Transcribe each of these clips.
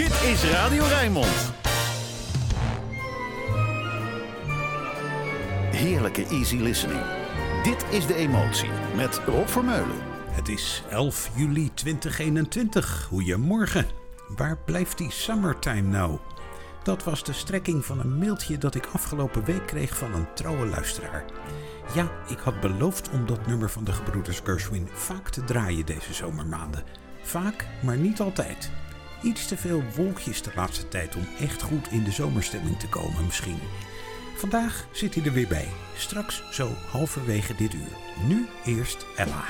Dit is Radio Rijnmond. Heerlijke easy listening. Dit is De Emotie met Rob Vermeulen. Het is 11 juli 2021. Goedemorgen. Waar blijft die summertime nou? Dat was de strekking van een mailtje dat ik afgelopen week kreeg van een trouwe luisteraar. Ja, ik had beloofd om dat nummer van de gebroeders Gershwin vaak te draaien deze zomermaanden. Vaak, maar niet altijd. Iets te veel wolkjes de laatste tijd om echt goed in de zomerstemming te komen misschien. Vandaag zit hij er weer bij. Straks zo halverwege dit uur. Nu eerst Ella.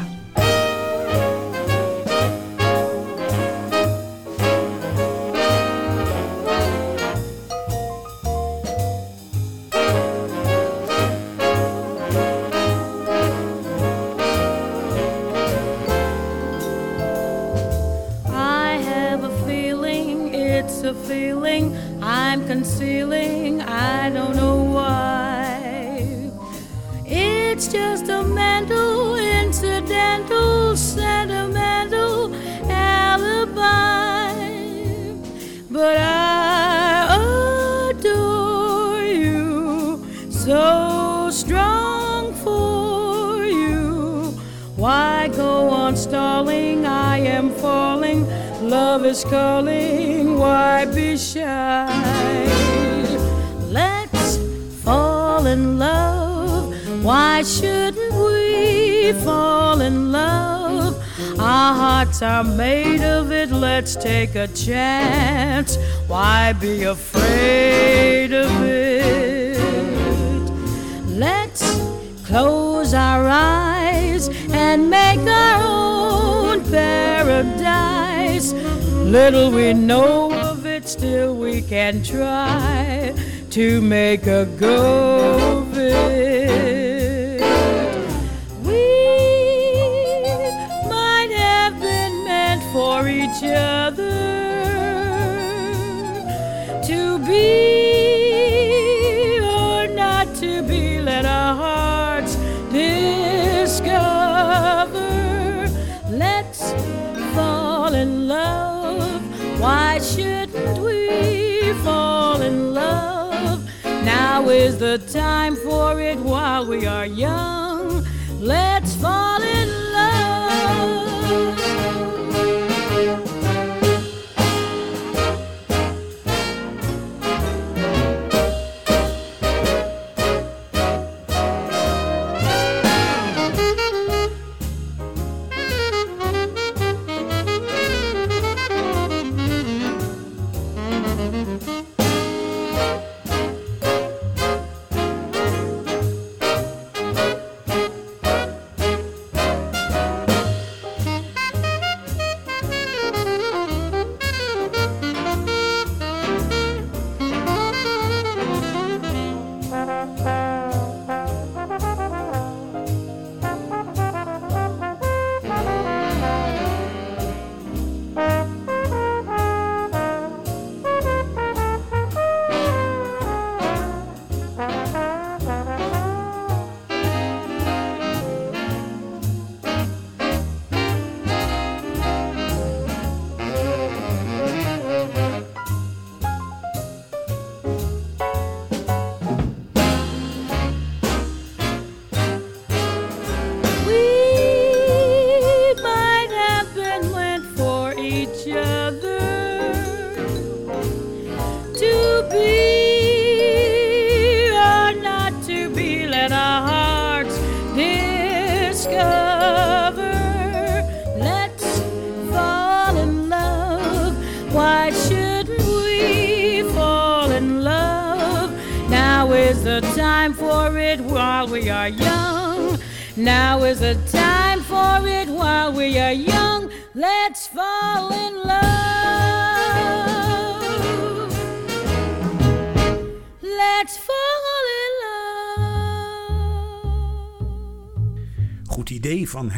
Is calling. Why be shy? Let's fall in love. Why shouldn't we fall in love? Our hearts are made of it. Let's take a chance. Why be afraid Little we know of it, still we can try to make a go of it. Time for it while we are young.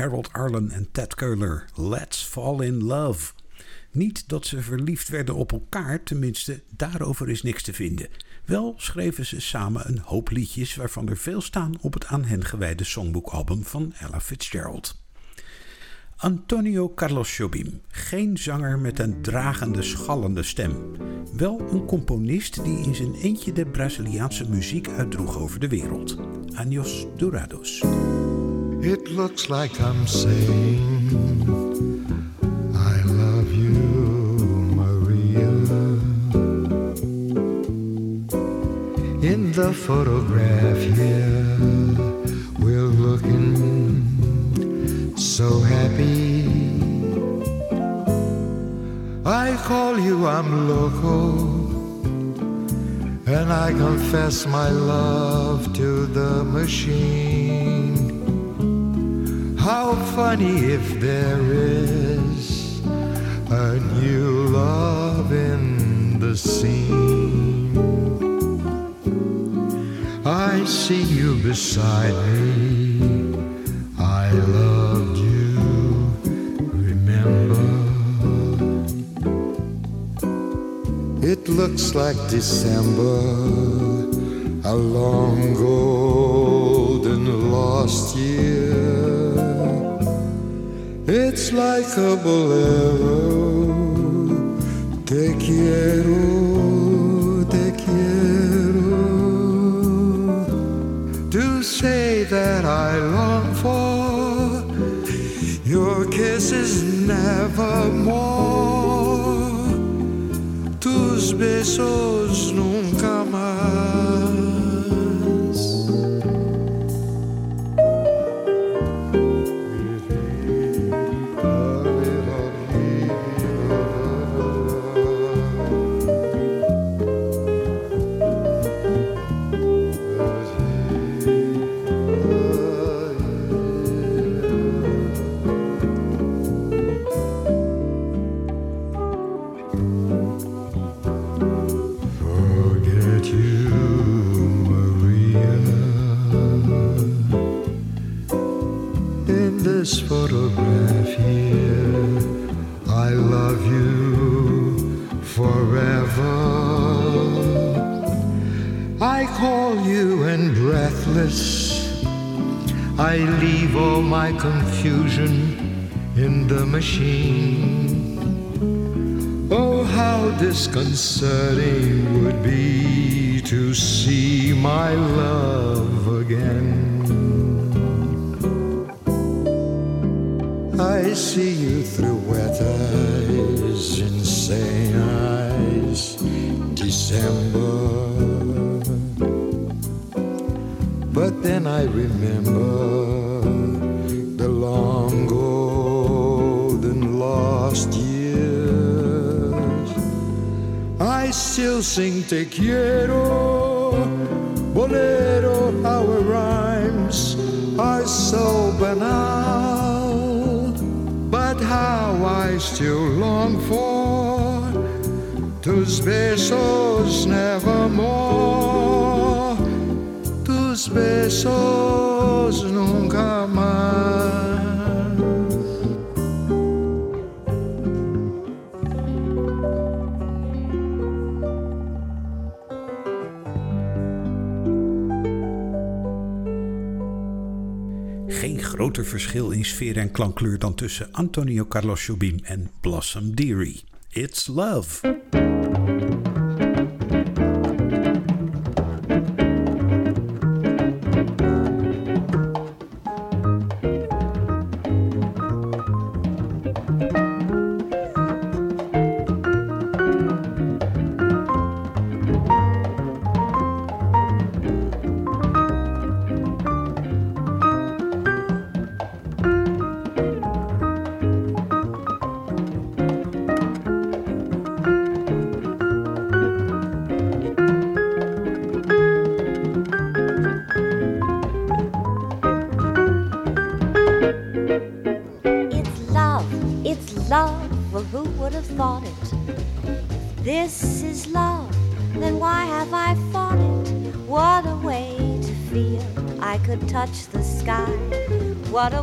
Harold Arlen en Ted Keuler. Let's fall in love. Niet dat ze verliefd werden op elkaar, tenminste, daarover is niks te vinden. Wel schreven ze samen een hoop liedjes waarvan er veel staan op het aan hen gewijde songboekalbum van Ella Fitzgerald. Antonio Carlos Jobim, geen zanger met een dragende, schallende stem. Wel een componist die in zijn eentje de Braziliaanse muziek uitdroeg over de wereld. Años Dourados. It looks like I'm saying, I love you, Maria. In the photograph here, we're looking so happy. I call you, I'm loco, and I confess my love to the machine. How funny if there is a new love in the scene. I see you beside me. I loved you, remember? It looks like December, a long golden It's like a bolero. Te quiero, te quiero. To say that I long for your kisses nevermore. Tus besos nunca I leave all my confusion in the machine. Oh, how disconcerting would be to see my love again. I see you through wet eyes, insane eyes, December. I remember the long golden lost years. I still sing Te quiero, bolero, our rhymes are so banal. But how I still long for tus besos nevermore, besos nunca más. Geen groter verschil in sfeer en klankkleur dan tussen Antonio Carlos Jobim en Blossom Dearie. It's Love.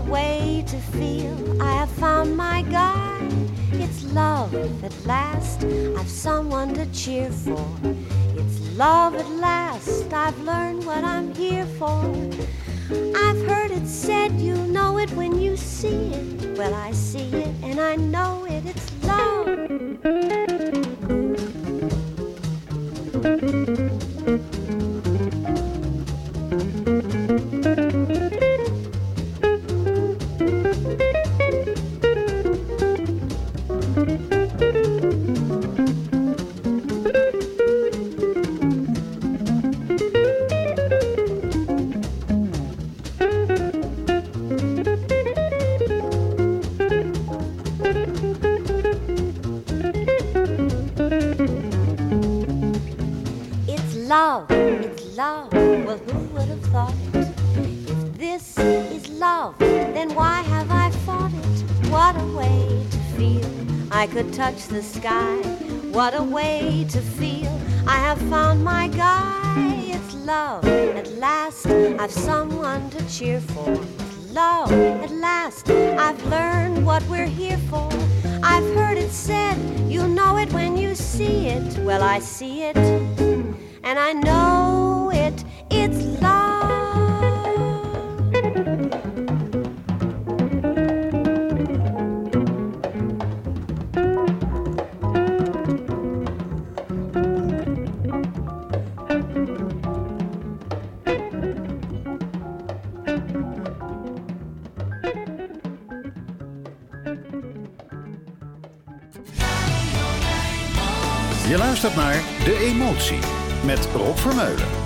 Way to feel I have found my guy. It's love at last, I've someone to cheer for. Love. At last, I've someone to cheer for. Love. At last, I've learned what we're here for. I've heard it said, you'll know it when you see it. Well, I see it and I know it. It's love. Met Rob Vermeulen.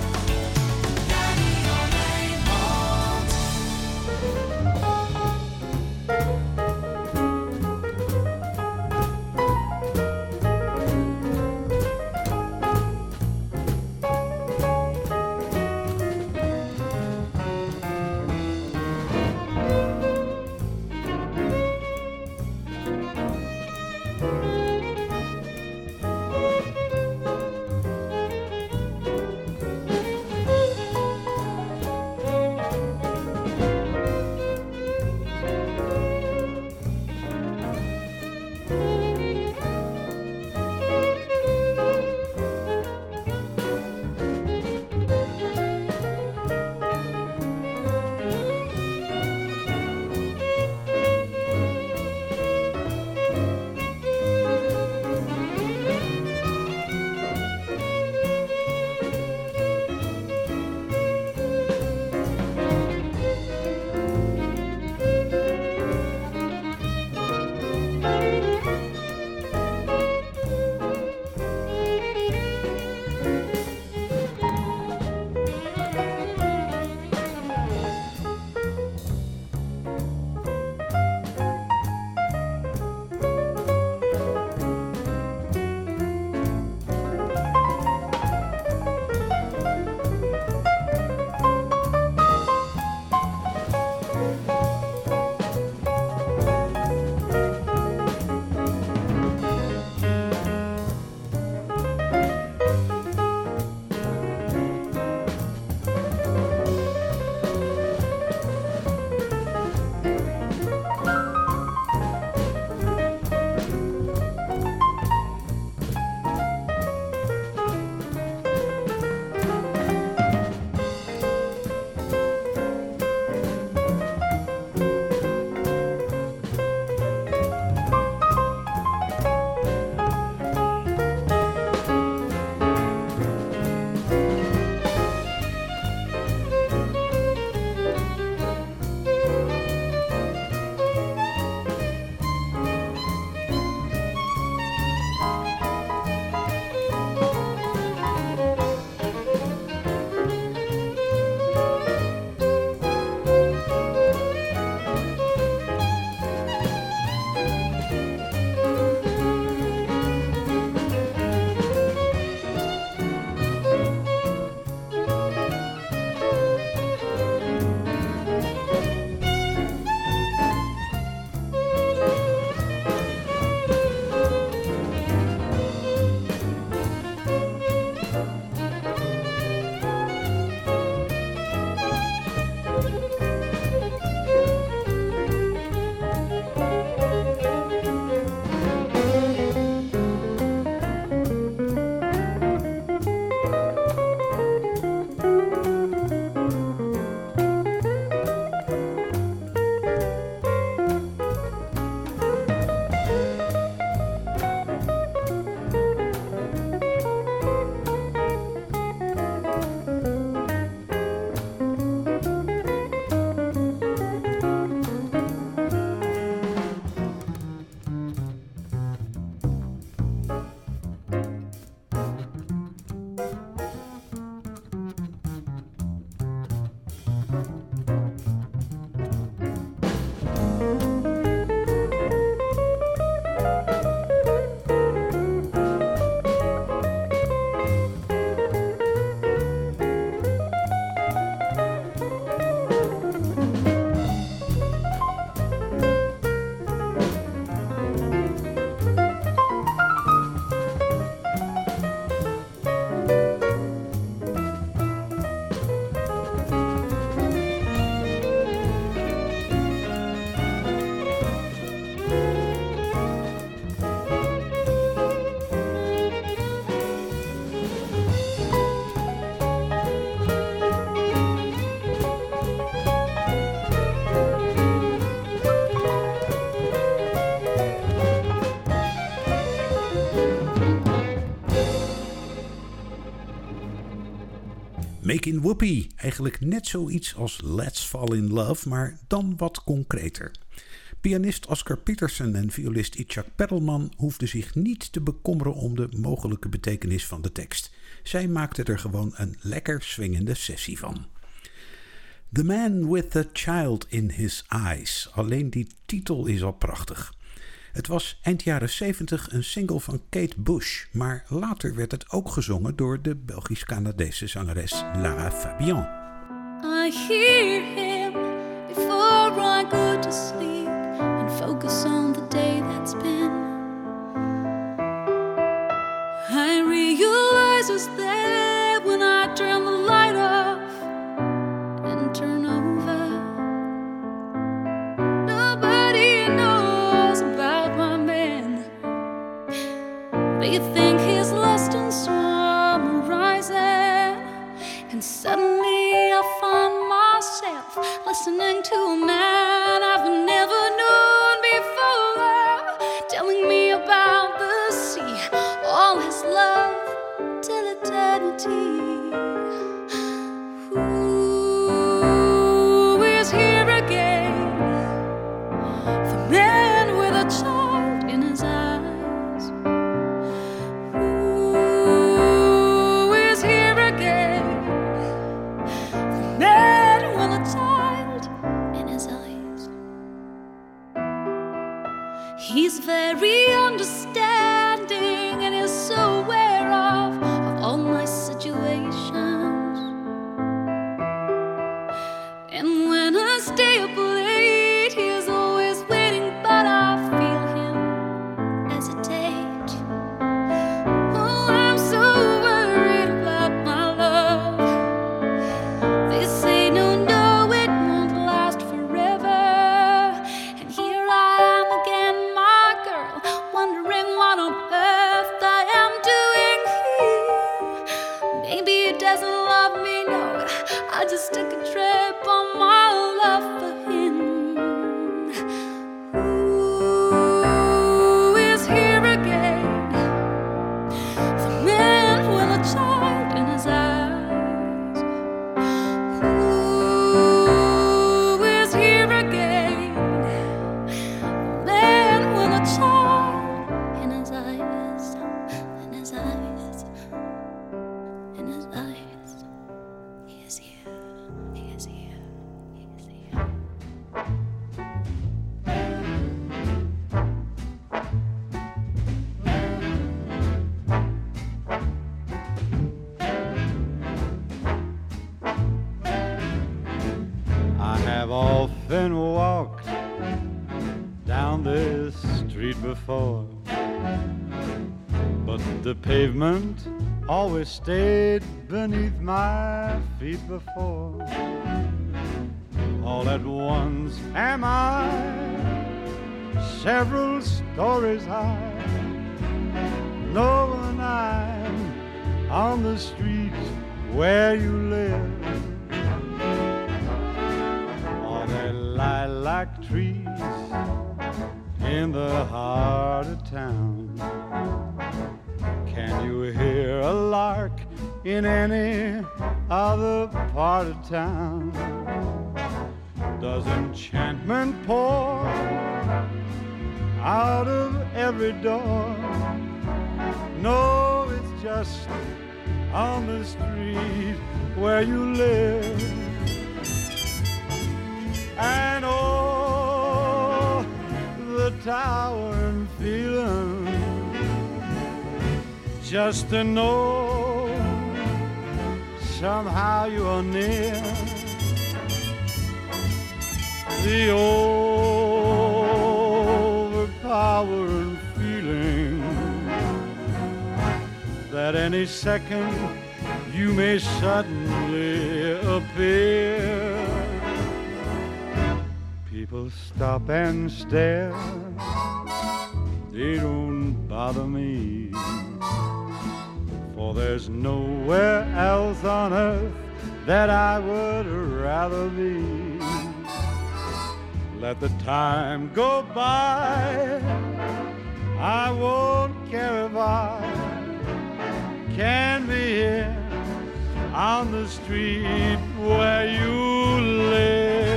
Making Whoopie. Eigenlijk net zoiets als Let's Fall in Love, maar dan wat concreter. Pianist Oscar Peterson en violist Itzhak Perelman hoefden zich niet te bekommeren om de mogelijke betekenis van de tekst. Zij maakten er gewoon een lekker swingende sessie van. The Man with the Child in His Eyes. Alleen die titel is al prachtig. Het was eind jaren 70 een single van Kate Bush, maar later werd het ook gezongen door de Belgisch-Canadese zangeres Lara Fabian. I hear him before I go to sleep and focus on They think he's lost in some horizon. And suddenly I find myself listening to a man I've never lilac trees in the heart of town? Can you hear a lark in any other part of town? Does enchantment pour out of every door? No, it's just on the street where you live and the towering feeling just to know somehow you are near the overpowering feeling that any second you may suddenly appear. People stop and stare, they don't bother me. For there's nowhere else on earth that I would rather be. Let the time go by, I won't care if I can be here on the street where you live.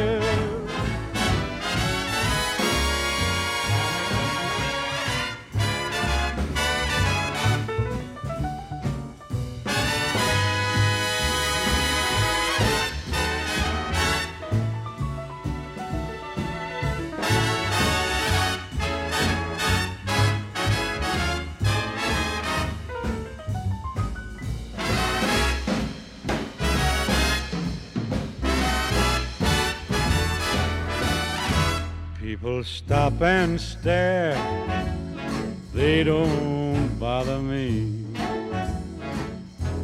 People stop and stare, they don't bother me.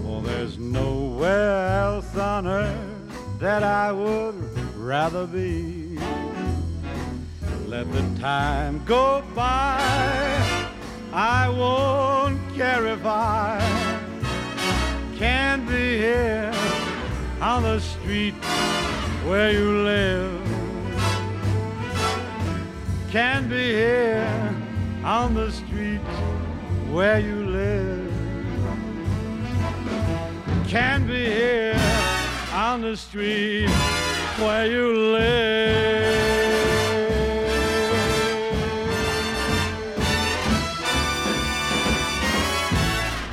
For there's nowhere else on earth that I would rather be. Let the time go by, I won't care if I can't be here on the street where you live can be here on the street where you live. Can be here on the street where you live.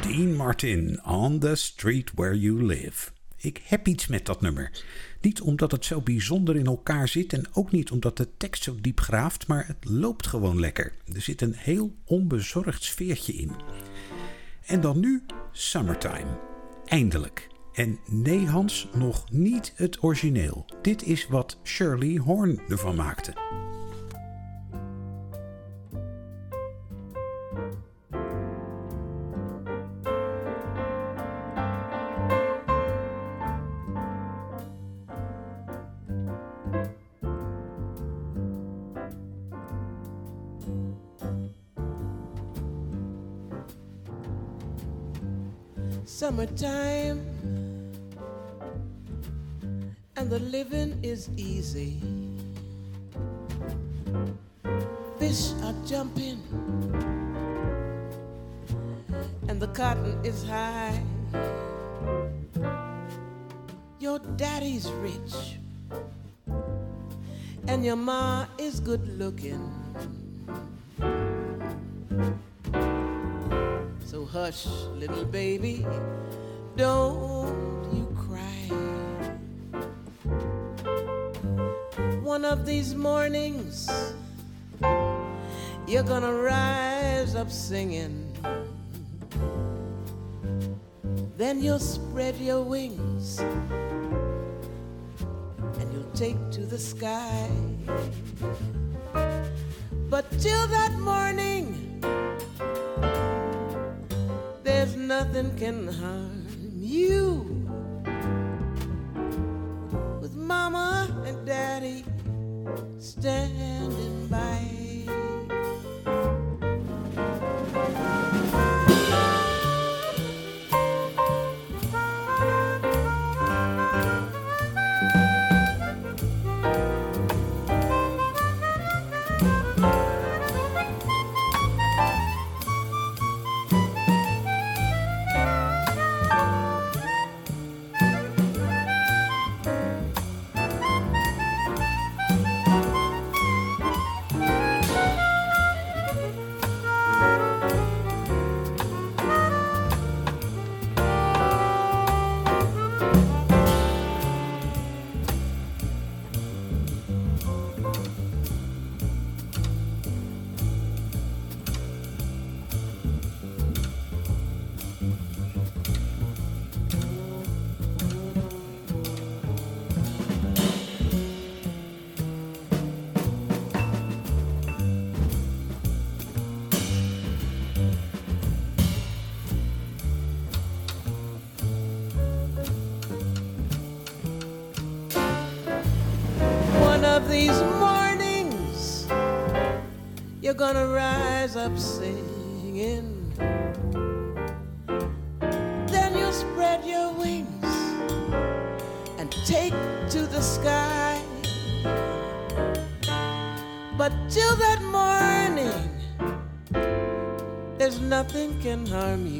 Dean Martin, On the Street Where You Live. Ik heb iets met dat nummer. Niet omdat het zo bijzonder in elkaar zit en ook niet omdat de tekst zo diep graaft, maar het loopt gewoon lekker. Er zit een heel onbezorgd sfeertje in. En dan nu Summertime. Eindelijk. En nee Hans, nog niet het origineel. Dit is wat Shirley Horn ervan maakte. Summertime and the living is easy. Fish are jumping and the cotton is high. Your daddy's rich and your ma is good looking. Hush, little baby, don't you cry. One of these mornings, you're gonna rise up singing. Then you'll spread your wings and you'll take to the sky. But till that morning, nothing can harm you. Gonna rise up singing. Then you'll spread your wings and take to the sky. But till that morning, there's nothing can harm you.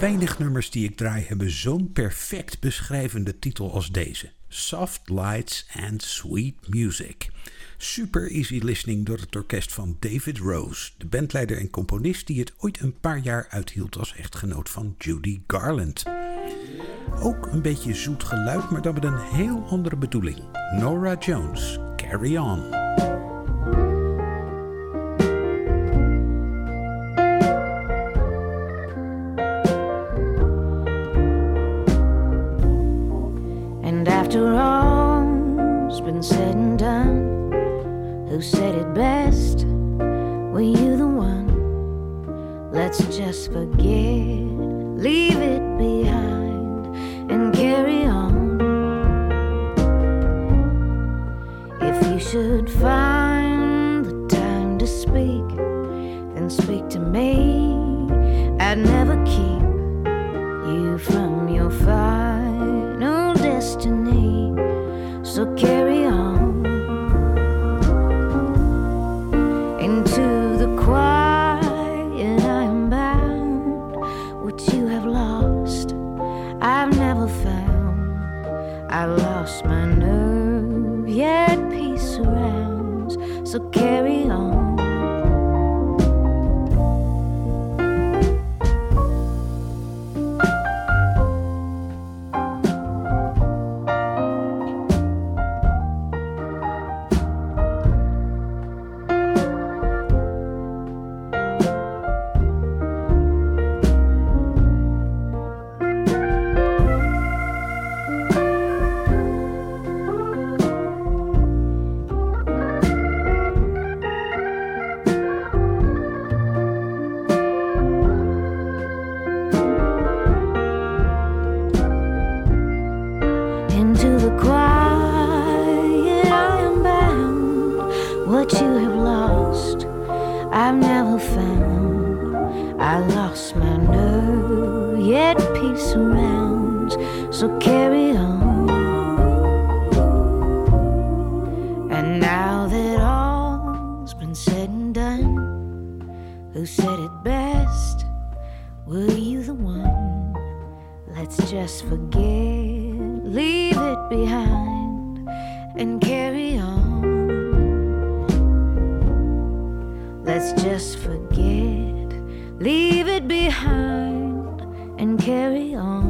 Weinig nummers die ik draai hebben zo'n perfect beschrijvende titel als deze. Soft Lights and Sweet Music. Super easy listening door het orkest van David Rose, de bandleider en componist die het ooit een paar jaar uithield als echtgenoot van Judy Garland. Ook een beetje zoet geluid, maar dan met een heel andere bedoeling. Nora Jones, Carry On. I've never found. I lost my nerve, yet peace surrounds. So carry on. And now that all's been said and done, who said it best? Were you the one? Let's just forget, leave it behind, Just forget, leave it behind, and carry on.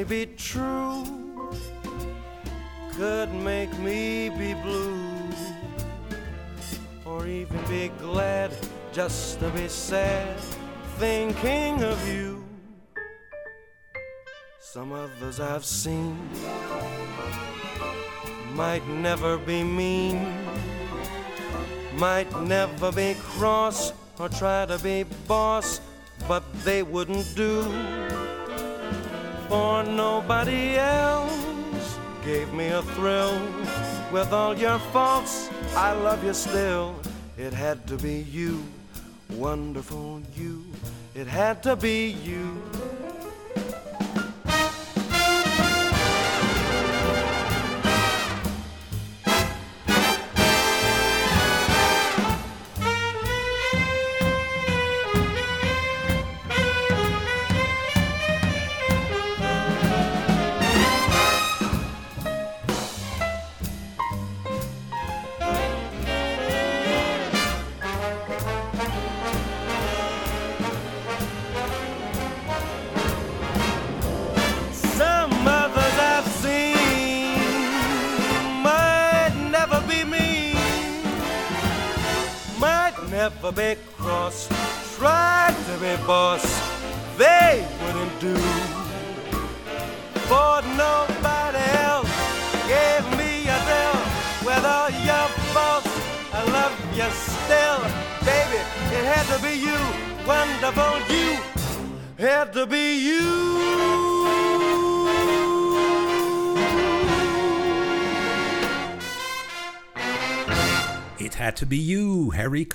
Me be true, could make me be blue, or even be glad just to be sad, thinking of you. Some others I've seen might never be mean, might never be cross or try to be boss, but they wouldn't do. For nobody else gave me a thrill. With all your faults, I love you still. It had to be you, wonderful you. It had to be you.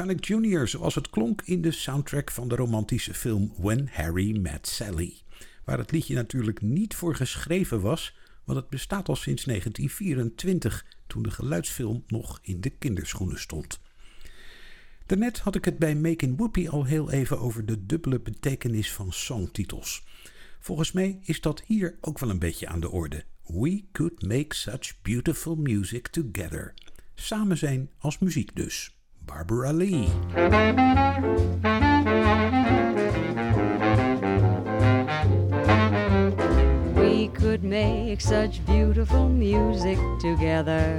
Connick Jr., zoals het klonk in de soundtrack van de romantische film When Harry Met Sally. Waar het liedje natuurlijk niet voor geschreven was, want het bestaat al sinds 1924, toen de geluidsfilm nog in de kinderschoenen stond. Daarnet had ik het bij Making Whoopi al heel even over de dubbele betekenis van songtitels. Volgens mij is dat hier ook wel een beetje aan de orde. We could make such beautiful music together. Samen zijn als muziek dus. Barbara Lee. We could make such beautiful music together.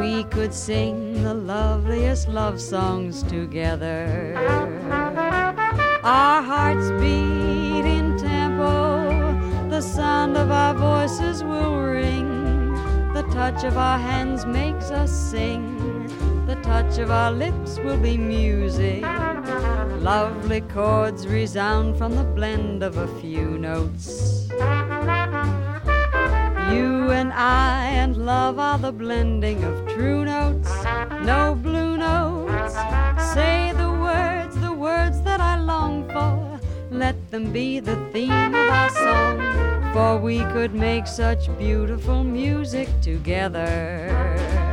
We could sing the loveliest love songs together. Our hearts beat in tempo, the sound of our voices will ring, touch of our hands makes us sing, the touch of our lips will be music. Lovely chords resound from the blend of a few notes. You and I and love are the blending of true notes, no blue notes. Say the words, the words that I long for. Let them be the theme of our song, for we could make such beautiful music together.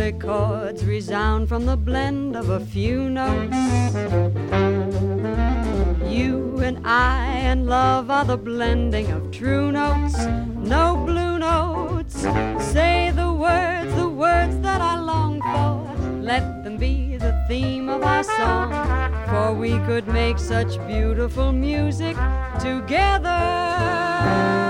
Lovely chords resound from the blend of a few notes. You and I and love are the blending of true notes, no blue notes. Say the words, the words that I long for. Let them be the theme of our song, for we could make such beautiful music together.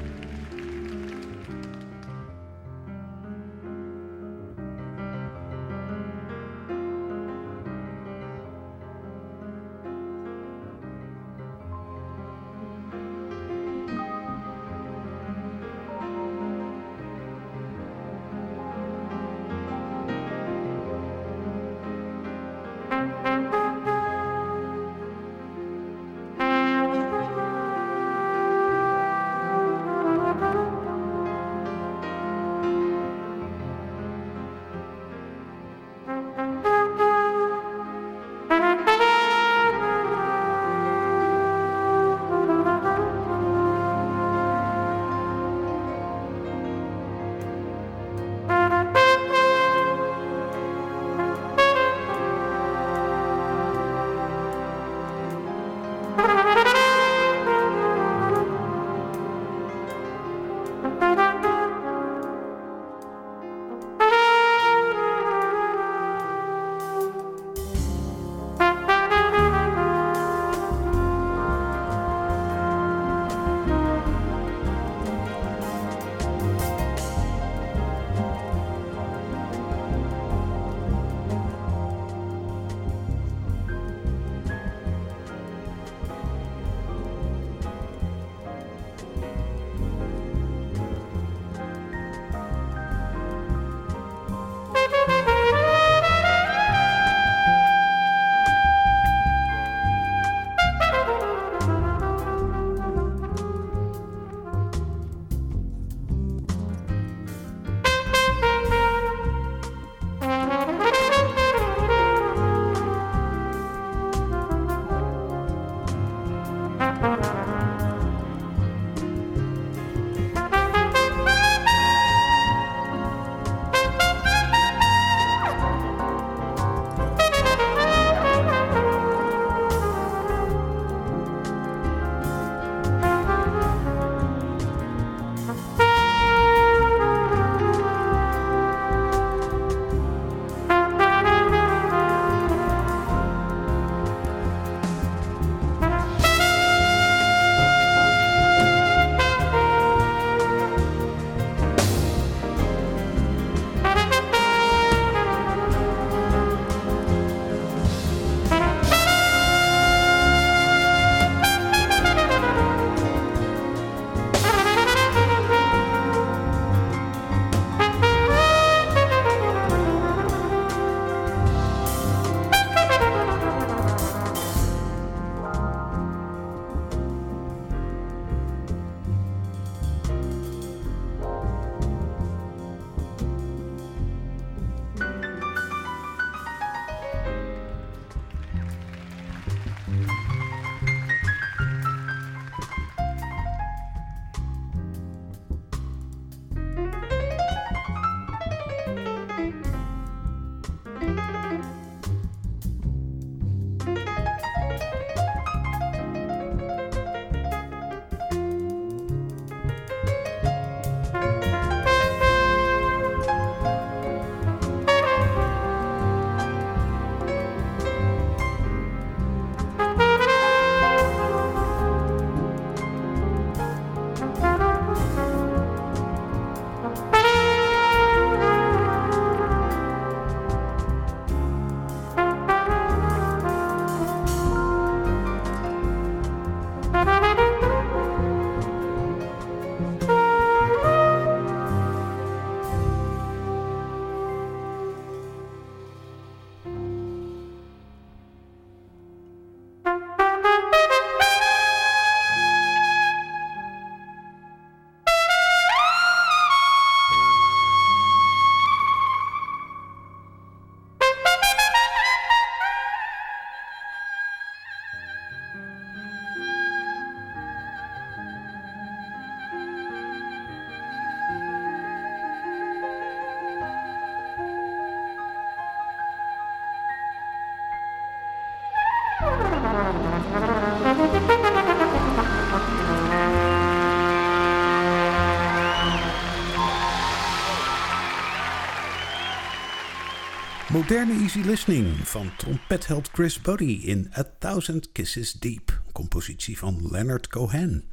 Moderne easy listening van trompetheld Chris Buddy in A Thousand Kisses Deep, compositie van Leonard Cohen.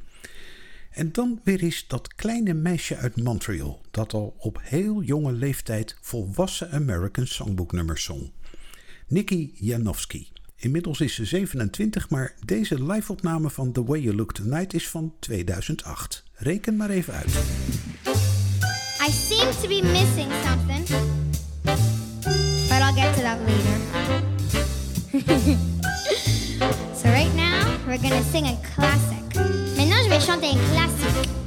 En dan weer eens dat kleine meisje uit Montreal, dat al op heel jonge leeftijd volwassen American Songbook nummers zong. Nikki Janowski. Inmiddels is ze 27, maar deze live-opname van The Way You Look Tonight is van 2008. Reken maar even uit. I seem to be missing something, to that later. so right now, we're gonna sing a classic. Maintenant, je vais chanter un classique.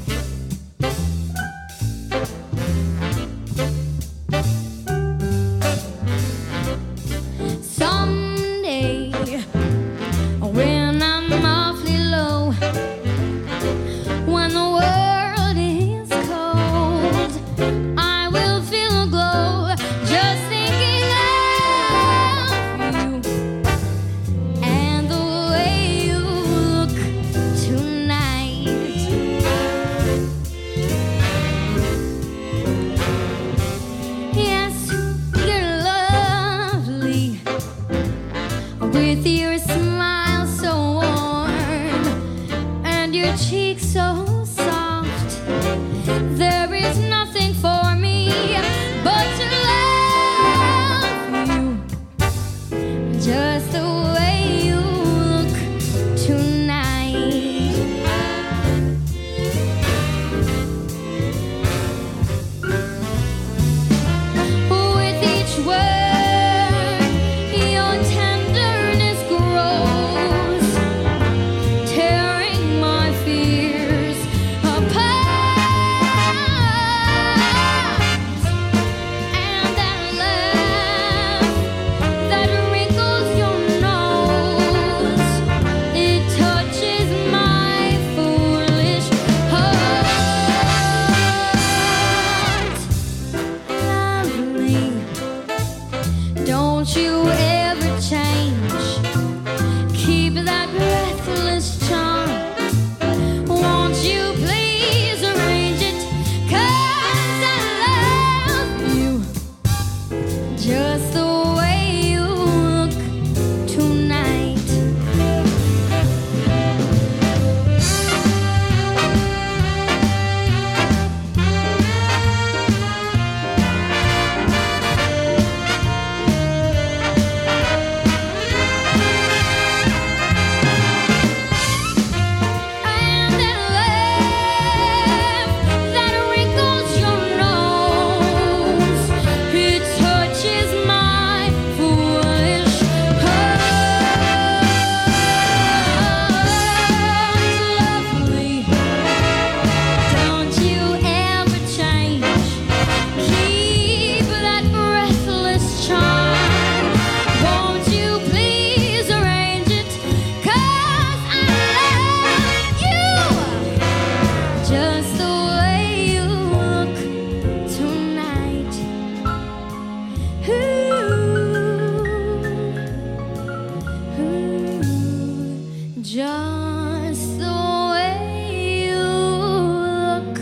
Just the way you look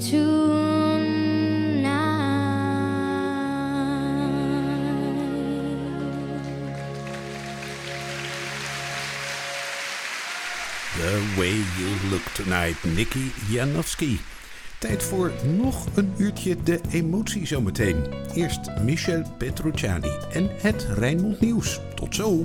tonight. The Way You Look Tonight, Nicky Janowski. Tijd voor nog een uurtje de emotie zometeen. Eerst Michel Petrucciani en het Rijnmond Nieuws. Tot zo!